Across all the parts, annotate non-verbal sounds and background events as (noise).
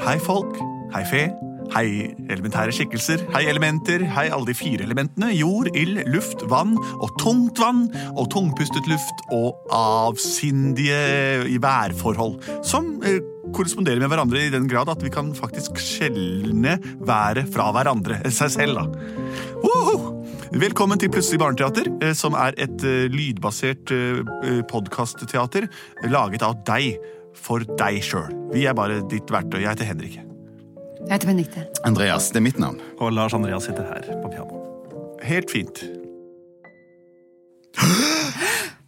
Hei, folk. Hei, fe. Hei, elementære skikkelser. Hei, elementer. Hei, alle de fire elementene. Jord, ild, luft, vann og tungt vann. Og tungpustet luft og avsindige værforhold. Som eh, korresponderer med hverandre i den grad at vi kan faktisk skjelne været fra hverandre. eh, Seg selv, da. Woho! Velkommen til Plutselig barneteater, eh, som er et eh, lydbasert podkastteater laget av deg for deg sjøl. Vi er bare ditt verktøy. Jeg heter Henrik. Jeg heter Benedikte. Andreas, det er mitt navn. Og Lars Andreas sitter her på piano. Helt fint.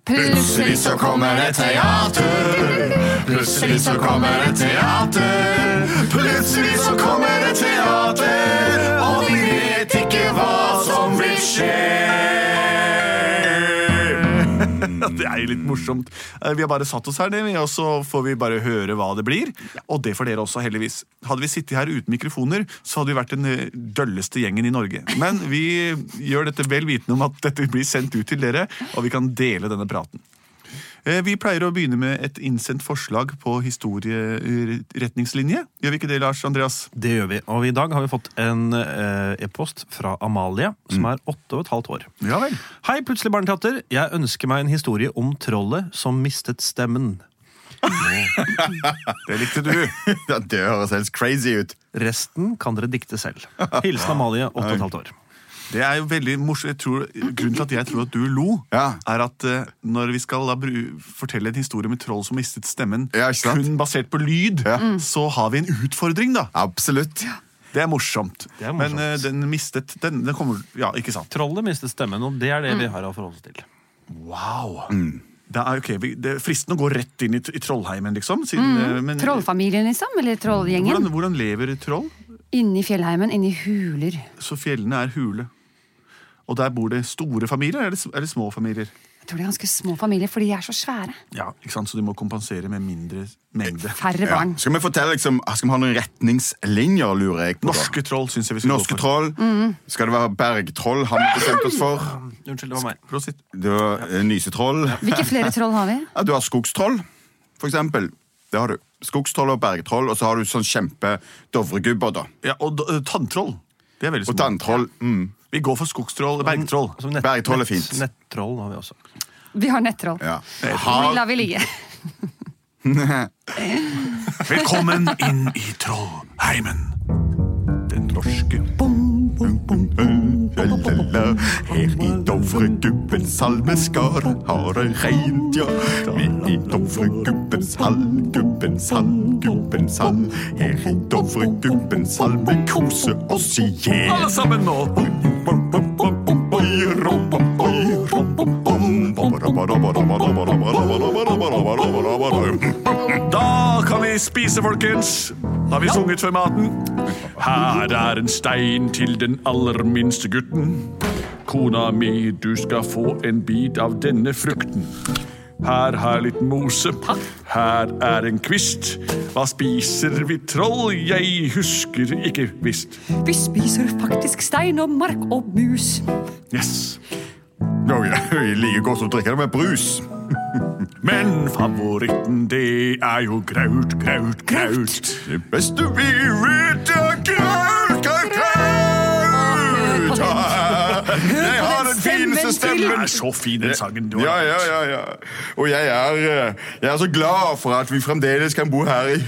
Plutselig så kommer det teater. Plutselig så kommer det teater. Plutselig så kommer det teater. Og vi vet ikke hva som vil skje. Det er jo litt morsomt. Eh, Vi har bare satt oss her, det, og så får vi bare høre hva det blir. Og det får dere også, heldigvis. Hadde vi sittet her uten mikrofoner, så hadde vi vært den eh, dølleste gjengen i Norge. Men vi gjør dette vel vitende om at dette blir sendt ut til dere, og vi kan dele denne praten. Eh, Vi pleier å begynne med et innsendt forslag på historieretningslinje. Gjør vi ikke det, Lars Andreas? Det gjør vi. Og i dag har vi fått en eh, e-post fra Amalie, som er åtte og et halvt år. Ja vel. Hei, Plutselig barneteater. Jeg ønsker meg en historie om trollet som mistet stemmen. (laughs) Det likte du. (laughs) Det høres helt crazy ut. Resten kan dere dikte selv. Hilsen Amalie, åtte og et halvt år. Det er jo veldig morsomt. Tror, grunnen til at jeg tror at du lo, Ja. er at uh, når vi skal da fortelle en historie med troll som mistet stemmen, Ja, kun basert på lyd, så har vi en utfordring, da. Absolutt. Det er morsomt. Det er morsomt. Men uh, den mistet den, den kommer Ja, ikke sant? Trollet mistet stemmen, og det er det vi har å forholde oss til. Wow. Det er, ok, det er fristende å gå rett inn i, i Trollheimen, liksom. Siden, mm. men, Trollfamilien, liksom? Eller trollgjengen? hvordan, hvordan lever troll? Inni fjellheimen, inni huler. Så fjellene er hule. Og der bor det store familier, eller er det, er små familier? Jeg tror det er ganske små familier, fordi de er så svære. Ja, ikke sant? Så de må kompensere med mindre mengde. Færre Ja. barn. Skal vi fortelle liksom, skal vi ha noen retningslinjer, lurer jeg på? da? Norske troll syns jeg vi skal Norske gå for. troll. Skal det være bergtroll, har vi bestemt oss for? Unnskyld, det var meg. Prosit. Du har eh, nysetroll. Hvilke flere troll har vi? (laughs) Ja, du har skogstroll, for eksempel. Det har du. Skogstroll og bergtroll, og så har du sånn kjempe dovregubber, da. Ja, og tanntroll. Det er veldig Og små. tanntroll. Mm. Vi går for skogstroll, bergtroll. Altså, nett- Bergtroll er fint. Nettroll har vi også. Vi har nettroll. Ja. Vi lar vi ligge. (laughs) Velkommen inn i Trollheimen. Den norske. Her i Dovregubbens salmeskar har det regnet, Midt Men i Dovregubbens hall, gubbens hall, gubbens hall. Her i Dovregubbens hall vi koser oss i hjel. Alle sammen nå! Da kan vi spise, folkens. Har vi sunget før maten? Her er en stein til den aller minste gutten. Kona mi, du skal få en bit av denne frukten. Her har litt mose. Her er en kvist. Hva spiser vi, troll? Jeg husker ikke visst. Vi spiser faktisk stein og mark og mus. Yes. Nå, ja, liker godt å drikke det med brus. (laughs) Men favoritten, det er jo graut, graut, graut. Det beste vi vet er graut, graut, graut. Jeg har den fineste stemmen Det er så fin den sangen. du har. Ja, ja, ja, ja. Og jeg er, eh, jeg er så glad for at vi fremdeles kan bo her i,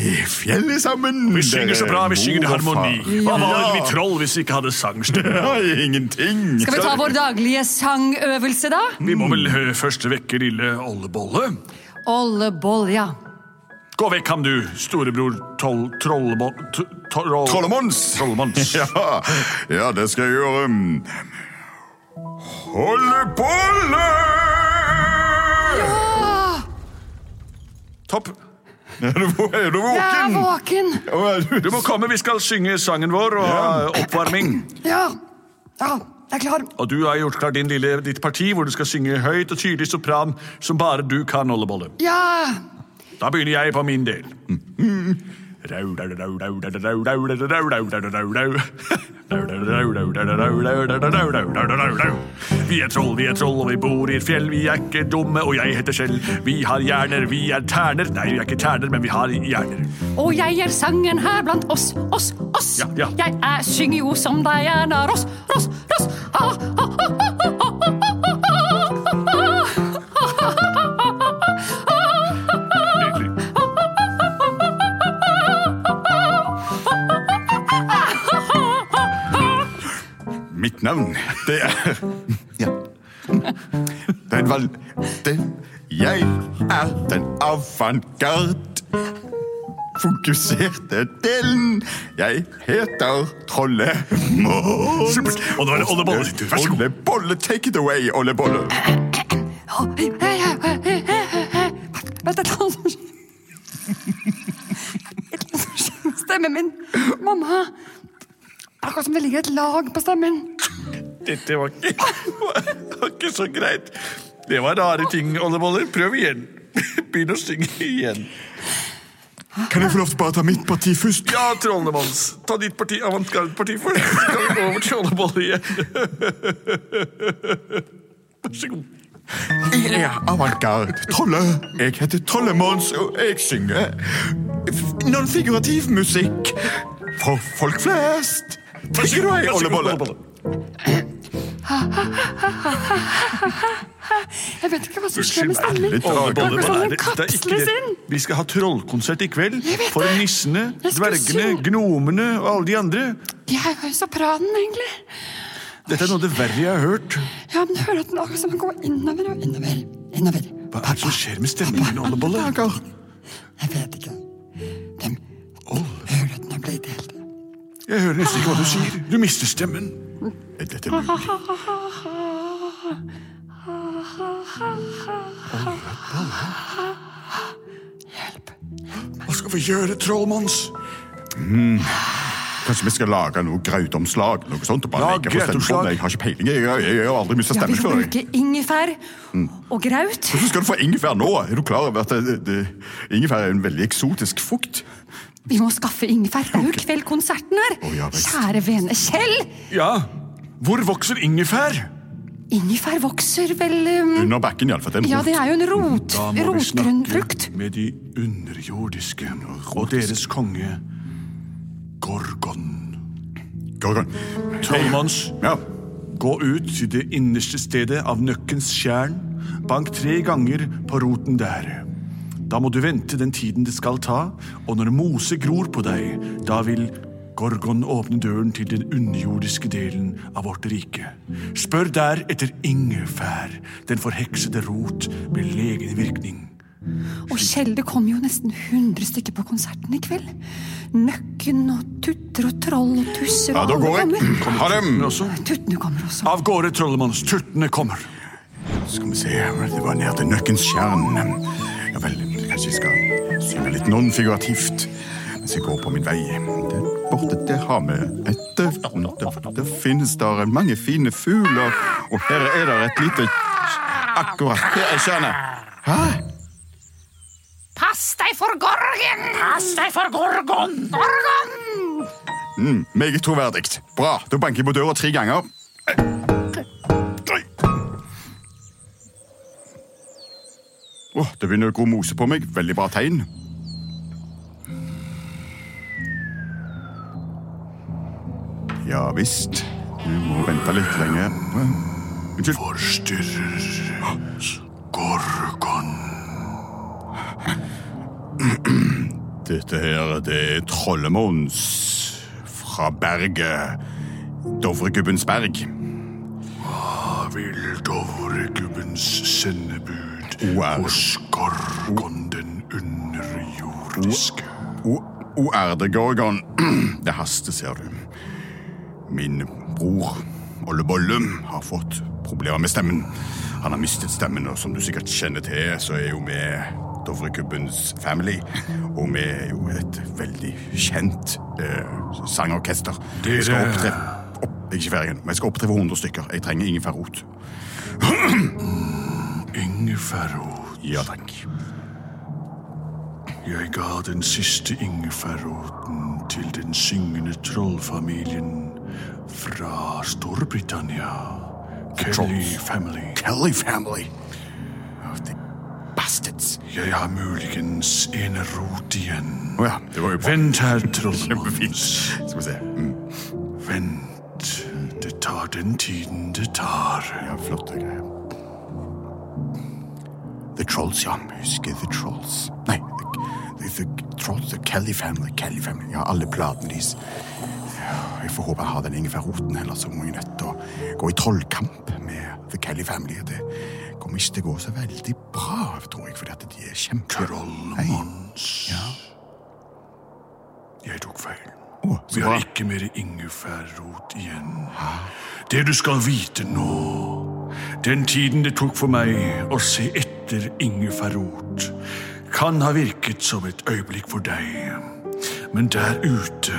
i fjellet sammen. Vi synger så bra, vi synger i harmoni. Hva var vi troll hvis vi ikke hadde sangstemme? (laughs) Ja, ingenting. Skal vi ta vår daglige sangøvelse, da? Vi må vel først vekke lille Ollebolle. Olleboll, ja. Gå vekk ham, du, storebror Troll... Trollemons. Trollmanns. (laughs) Ja, ja, det skal jeg gjøre. Holde bolle! Topp. Er du, er du Jeg er våken? våken. Du må komme, vi skal synge sangen vår og ha oppvarming. Ja. Ja, jeg er klar. Og du har gjort klar din lille, ditt parti, hvor du skal synge høyt og tydelig sopran som bare du kan, Ollebolle. Ja. Da begynner jeg på min del. Vi er troll, vi er troll, og vi bor i et fjell. Vi er ikke dumme, og jeg heter Skjell. Vi har hjerner, vi er terner. Nei, vi er ikke terner, men vi har hjerner. Og jeg er sangen her blant oss, oss, oss. Ja, ja. Jeg er synger jo som Diana Ross, Ross, Ross. Ah, ah, ah, ah, ah, Mitt navn, det er (laughs) Ja. (laughs) Det er valgte Jeg er den avantgarde fokuserte delen. Jeg heter Trollemos. Og nå er det Olle Bolle sin tur. Vær så god. Olle Bolle, take it away, Olle Bolle. Vet du hva som skjer? Stemmen min. Mamma. Akkurat som det ligger et lag på stemmen. Dette var ikke, var ikke så greit. Det var rare ting, oldeboller. Prøv igjen. (laughs) Begynn å synge igjen. Kan jeg få lov til å bare ta mitt parti først? Ja, Trollemanns. Ta ditt parti, avantgarde-parti først. Så kan vi gå over til oldeboller igjen. Vær så god. Jeg er avantgarde trolle. Jeg heter Trollemons, og jeg synger non-figurativ musikk for folk flest. Vær så god, Bolle. (laughs) Jeg vet ikke hva som skjer med stemmen kapsles inn. Vi skal ha trollkonsert i kveld. For nissene, dvergene, gnomene og alle de andre. Jeg er jo sopranen, egentlig. Dette er noe av det verre jeg har hørt. Ja, men hører at den akkurat som går innover og innover. Innover. Hva er det som skjer med stemmen din, Olle Jeg vet ikke. Jeg hører nesten ikke hva du sier. Du mister stemmen. Er dette Hjelp. Hva skal vi gjøre, trollmanns? Kanskje vi skal lage noe grautomslag? Noe sånt, og bare Ja, legge på stemmen? Jeg har ikke peiling. Jeg, jeg, jeg har aldri mistet Ja, vi stemmen skal før. bruke ingefær og graut. Hvordan skal du få ingefær nå? Er du klar over at det, det, ingefær er en veldig eksotisk fukt? Vi må skaffe ingefær. Det er jo kveldkonserten her. Oh, ja. Kjære vene Kjell! Ja, hvor vokser ingefær? Ingefær vokser vel um, Under bakken, iallfall. Ja, det er jo en rot, Da må vi rotgrønn snakke frukt. med de underjordiske og deres konge Gorgon. Gorgon. Trollmanns, Ja. gå ut til det innerste stedet av nøkkens tjern. Bank tre ganger på roten der. Da må du vente den tiden det skal ta, og når mose gror på deg, da vil Gorgon åpne døren til den underjordiske delen av vårt rike. Spør der etter ingefær, den forheksede rot med legende virkning. Og Kjell, det kom jo nesten 100 stykker på konserten i kveld. Nøkken og tutter og troll og tusser ja, og da alle går jeg. kommer. Ha dem! Tuttene kommer også. av gårde, trollmanns. Tuttene kommer. Skal vi se, det var ned til nøkkens kjern. Ja vel, kanskje jeg skal synge litt non-figurativt mens jeg går på min vei. Der borte der har vi et Der, der finnes der mange fine fugler, og her er det et lite Akkurat her er tjernet. Hæ? Pass deg for Gorgon! Pass deg for Gorgon! Gorgon! Mm, meget troverdig. Bra, da banker jeg på døra tre ganger. Åh, det begynner å gro mose på meg. Veldig bra tegn. Ja visst. Du må vente litt lenger. Unnskyld. Forstyrrer Gorgon. Dette her, det er Trollemons fra berget Dovregubbens berg. Hva vil Dovregubbens sendebud OR. hos Gorgon den underjordiske? O, ærede Gorgon. Det (clears throat) haster, ser du. Min bror, Olle Bolle, har fått problemer med stemmen. Han har mistet stemmen, og som du sikkert kjenner til, så er jo vi Dovrekubbens Family. Og vi er jo et veldig kjent eh, sangorkester. Vi skal Dere- opptre... Opp, jeg ikke ferdig ennå. Vi skal opptre for 100 stykker. Jeg trenger ingefærrot. (clears throat) Ingefærrot. Ja takk. Jeg ga den siste ingefærroten til den syngende trollfamilien fra Storbritannia. Kelly Family. Kelly family. Oh, the bastards. Jeg har muligens en rot igjen. Oh, ja, det var jo. Vent her, trollmanns. Skal vi se. Mm. Vent. Det tar den tiden det tar. Ja, flotte greier. The Trolls, ja. Husker The Trolls. Nei, The, the, the Trolls, The Kelly Family. Kelly Family. Ja, alle platene deres. Jeg får håpe jeg har den ingefærroten, ellers så må jeg nødt til å gå i trollkamp med The Kelly Family. Det kommer ikke til å gå så veldig bra, tror jeg, fordi at de er kjempe... Trollmons. Ja. Jeg tok feil. Så Vi har ikke mer ingefærrot igjen. Det du skal vite nå Den tiden det tok for meg å se etter ingefærrot, kan ha virket som et øyeblikk for deg. Men der ute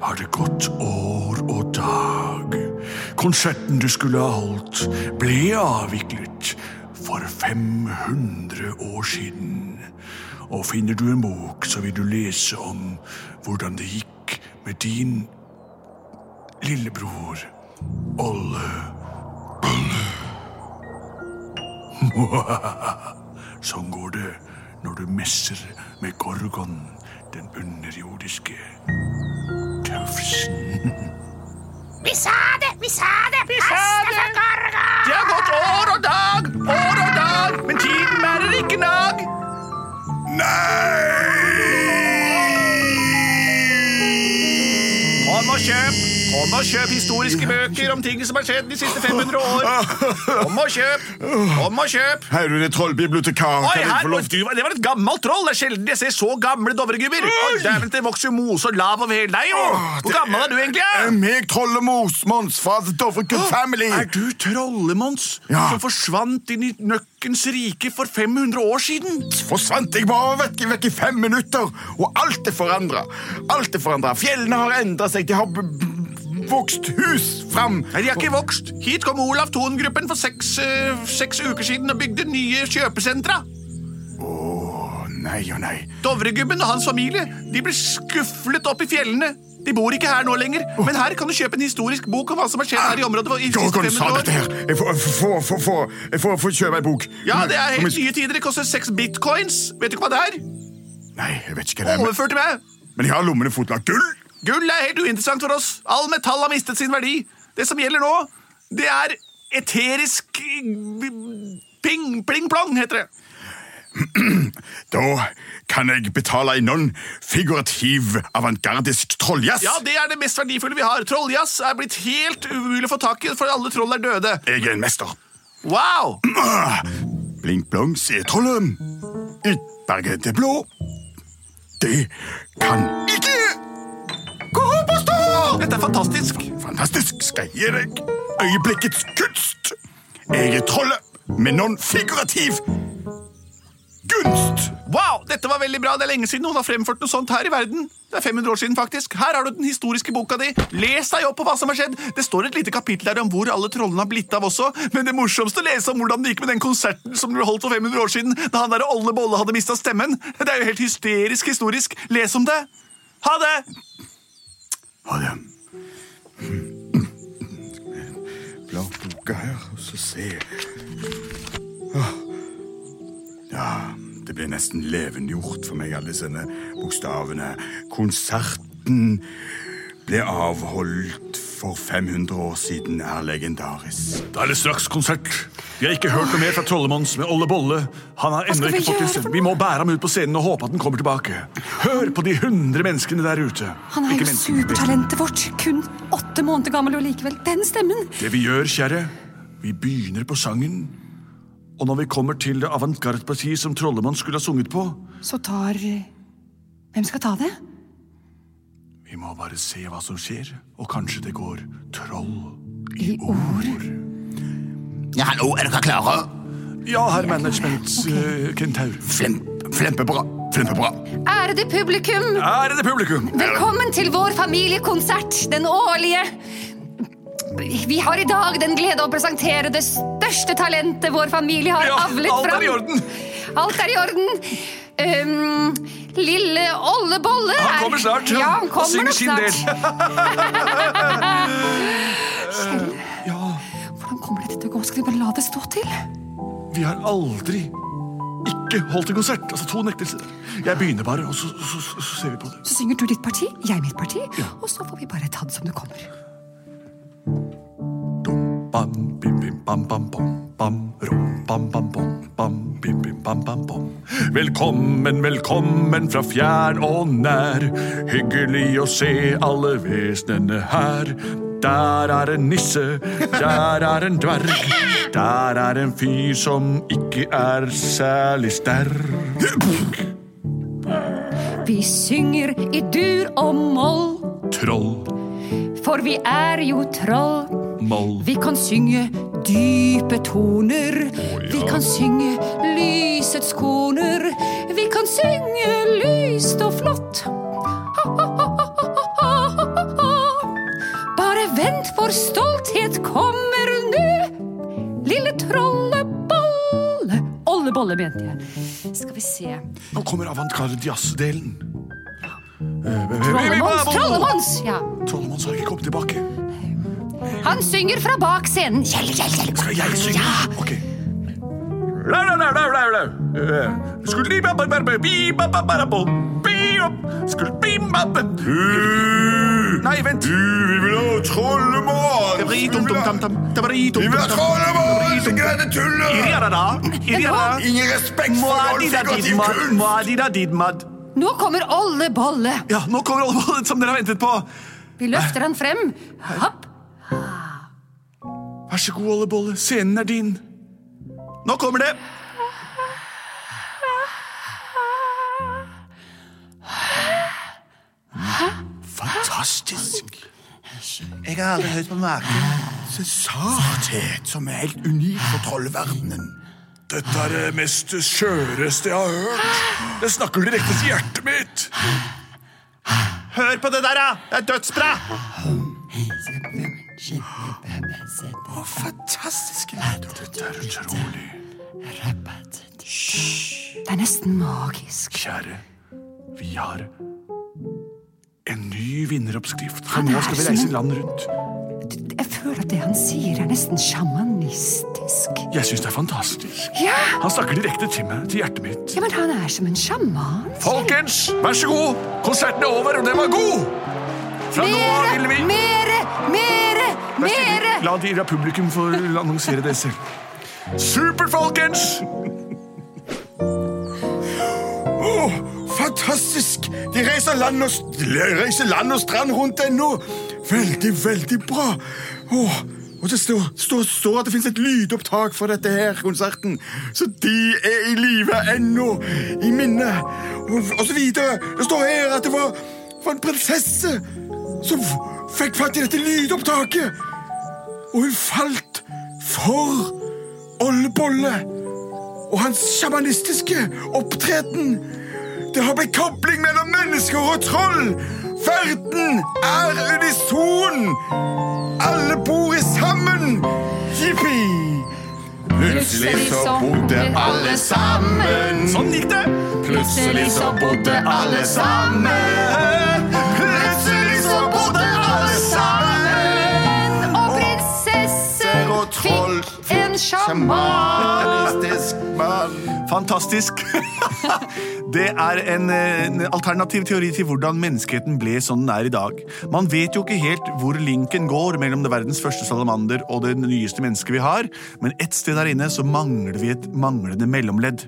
har det gått år og dag. Konserten du skulle ha holdt, ble avviklet for 500 år siden. Og finner du en bok, så vil du lese om hvordan det gikk med din lillebror Olle. (laughs) Sånn går det når du messer med Gorgon, den underjordiske tøfsen. Vi sa det! Vi sa det! Vi sa Kom og kjøp historiske bøker om ting som har skjedd de siste 500 år. (laughs) Kom og kjøp! Kom og kjøp! Herre er trollbibliotekar. Oi, Kan jeg her, få lov du, det var et gammelt troll. Det er sjelden jeg ser så gamle dovregubber. Dæven, det vokser jo mose og lav over hele deg. jo. Hvor gammel er du egentlig? Er meg, Trollemos, Mons fra The Dovregood Family. Er du Trollemons Ja. som forsvant inn i Nøkkens rike for 500 år siden? forsvant jeg bare vekk, vekk i fem minutter, og alt er forandra. Alt er forandra. Fjellene har endra seg. De har b b vokst hus fram. Nei, De har ikke vokst. Hit kom Olav Thon-gruppen for seks, eh, seks uker siden og bygde nye kjøpesentra. Å nei og nei. Dovregubben og hans familie de ble skufflet opp i fjellene. De bor ikke her nå lenger, men her kan du kjøpe en historisk bok om hva som har skjedd her i området. i de Gorgon sa 500 år. dette her. Jeg får, får, får, får, får, kjøpe ei bok. Ja, det er helt nye tider. Det koster seks bitcoins. Vet du ikke hva det er? Nei, jeg vet ikke hva det er. Overført til meg. men jeg har lommene av gull. Gull er helt uinteressant for oss. All metall har mistet sin verdi. Det som gjelder nå, det er eterisk ping, pling-plong, heter det. (clears throat) Da kan jeg betale en non-figurativ avantgardisk trolljazz. Ja, det er det mest verdifulle vi har. Trolljazz er blitt helt umulig å få tak i, for alle troll er døde. Jeg er en mester. Wow! (clears throat) Blink blong, sier trollet. Utberget det blå. Det kan ikke! Dette er fantastisk. Fantastisk skal jeg gi deg. Øyeblikkets kunst. Jeg er trollet med non-figurativ gunst. Wow, dette var veldig bra. Det er lenge siden noen har fremført noe sånt her i verden. Det er 500 år siden, faktisk. Her har du den historiske boka di. Les deg opp på hva som har skjedd. Det står et lite kapittel der om hvor alle trollene har blitt av også, men det morsomste å lese om hvordan det gikk med den konserten som ble holdt for 500 år siden, da han der Olle Bolle hadde mista stemmen. Det er jo helt hysterisk historisk. Les om det. Ha det! Ha det. Bla boka her, og så se. Åh. Ja, det ble nesten levendegjort for meg, alle disse bokstavene. Konserten ble avholdt for 500 år siden, er legendarisk. Da er det straks konsert. Vi har ikke hørt noe mer fra Trollemons med Olle Bolle. Han har ennå ikke fått til Vi må bære ham ut på scenen og håpe at han kommer tilbake. Hør på de hundre menneskene der ute. Han er jo supertalentet vårt. Kun åtte måneder gammel og likevel den stemmen. Det vi gjør, kjære, vi begynner på sangen. Og når vi kommer til det avantgarde-partiet som Trollemann skulle ha sunget på, Så tar Hvem skal ta det? Vi må bare se hva som skjer, og kanskje det går troll I ord. Ja, hallo, er dere klare? Ja, herr management, okay. Kentaur. Flemp, flempebra, flempebra. Ærede publikum, Ærede publikum! velkommen til vår familiekonsert, den årlige. Vi har i dag den glede å presentere det største talentet vår familie har Ja, avlet alt er i orden. alt er i orden. Um, lille Ollebolle er Han kommer snart. Ja, han kommer og synger sin del. (laughs) Kjell, Ja, Hvordan kommer dette til å gå? Skal vi bare la det stå til? vi har aldri ikke holdt en konsert. Altså to nektelser. Jeg begynner bare, og så, så, så, så ser vi på det. Så synger du ditt parti, jeg mitt parti, og så får vi bare ta det som det kommer. Dum, bam, bam, bam, bom, bam, rom, bam, bam, bom, bam, bim, bim, bam, bam, bom. Velkommen, velkommen fra fjern og nær. Hyggelig å se alle vesenene her. Der er en nisse, der er en dverg. Der er en fyr som ikke er særlig sterk. Vi synger i dur og moll, Troll, for vi er jo troll. moll. Vi kan synge dype toner. Vi kan synge lysets koner. Vi kan synge lyst og flott. Bare vent, for stolthet kommer nå. Lille trollebolle Ollebolle, mente jeg. Skal vi se. Nå kommer avantgarde jazz-delen. Trollemons, Trollemons! Ja. Har ikke kommet tilbake. Han synger fra bak scenen. Kjell, Kjell, Kjell. Skal jeg synge? Ok. La, la, la, la, la, la. Skulle li, ba, ba, ba, ba, bi, ba, ba, ba, da, bo, bi, opp. Skulle bi, ba, ba. Nei, vent. Vi vil ha trollemål! Det var i dum, dum, tam, tam. Det var i dum, Vi vil ha dette tullet! Iriarada, iriarada. Ingen respekt for Rolf konservativ didmad, kunst! Nå kommer Ollebolle. Ja, nå kommer alle som dere har ventet på. Vi løfter han frem. Hopp. Vær så god, Ollebolle. Scenen er din. Nå kommer det. Fantastisk! Jeg har aldri hørt på maken. Sarthet som er helt unik for trollverdenen. Dette er det mest skjøreste jeg har hørt. Det snakker direkte til hjertet mitt. Hør på det der, da! Det er dødsbra! Å, fantastisk! Dette er utrolig. Det er nesten magisk. Kjære, vi har en ny vinneroppskrift. For nå skal vi reise land rundt. Jeg føler at det han sier, er nesten sjamanistisk. Jeg syns det er fantastisk. Ja, Han snakker direkte til meg, til hjertet mitt. ja men han er som en sjaman. Folkens, vær så god! Konserten er over, og den var god! Fra nå av vil vi mere, mere. Mere! La de la publikum få annonsere det selv. Supert, folkens! Oh, fantastisk! De reiser land og, reiser land og strand rundt ennå. Veldig, veldig bra. Åh, og det står, står, står at det finnes et lydopptak for dette her konserten. Så de er i live ennå, i minnet. Og, og så videre. Det står her at det var, var en prinsesse som f- fikk fatt i dette lydopptaket. Og hun falt for Ollebolle og hans sjamanistiske opptreden. Det har blitt kobling mellom mennesker og troll. Verden er unison. Alle bor sammen. Jippi. Plutselig så bodde alle sammen. Sånn gikk det. Plutselig så bodde alle sammen. Sjamanistisk mann. Fantastisk. (laughs) Det er en, en alternativ teori til hvordan menneskeheten ble sånn den er i dag. Man vet jo ikke helt hvor linken går mellom det verdens første salamander og det nyeste mennesket vi har, men ett sted der inne så mangler vi et manglende mellomledd.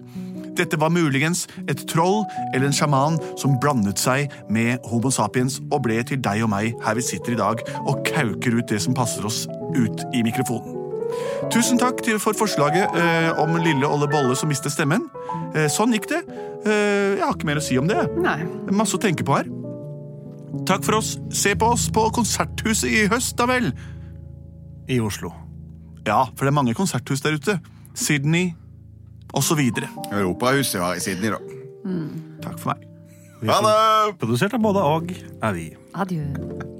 Dette var muligens et troll eller en sjaman som blandet seg med Homo sapiens og ble til deg og meg her vi sitter i dag og kauker ut det som passer oss ut i mikrofonen. Tusen takk til, for forslaget eh, om lille Olle Bolle som mistet stemmen. Eh, sånn gikk det. Eh, jeg har ikke mer å si om det. Nei. Det er Masse å tenke på her. Takk for oss. Se på oss på Konserthuset i høst, da vel. I Oslo. Ja, for det er mange konserthus der ute. Sydney osv. Europahuset var i Sydney, da. Takk for meg. Ha det! Produsert av både og er vi. Adjø.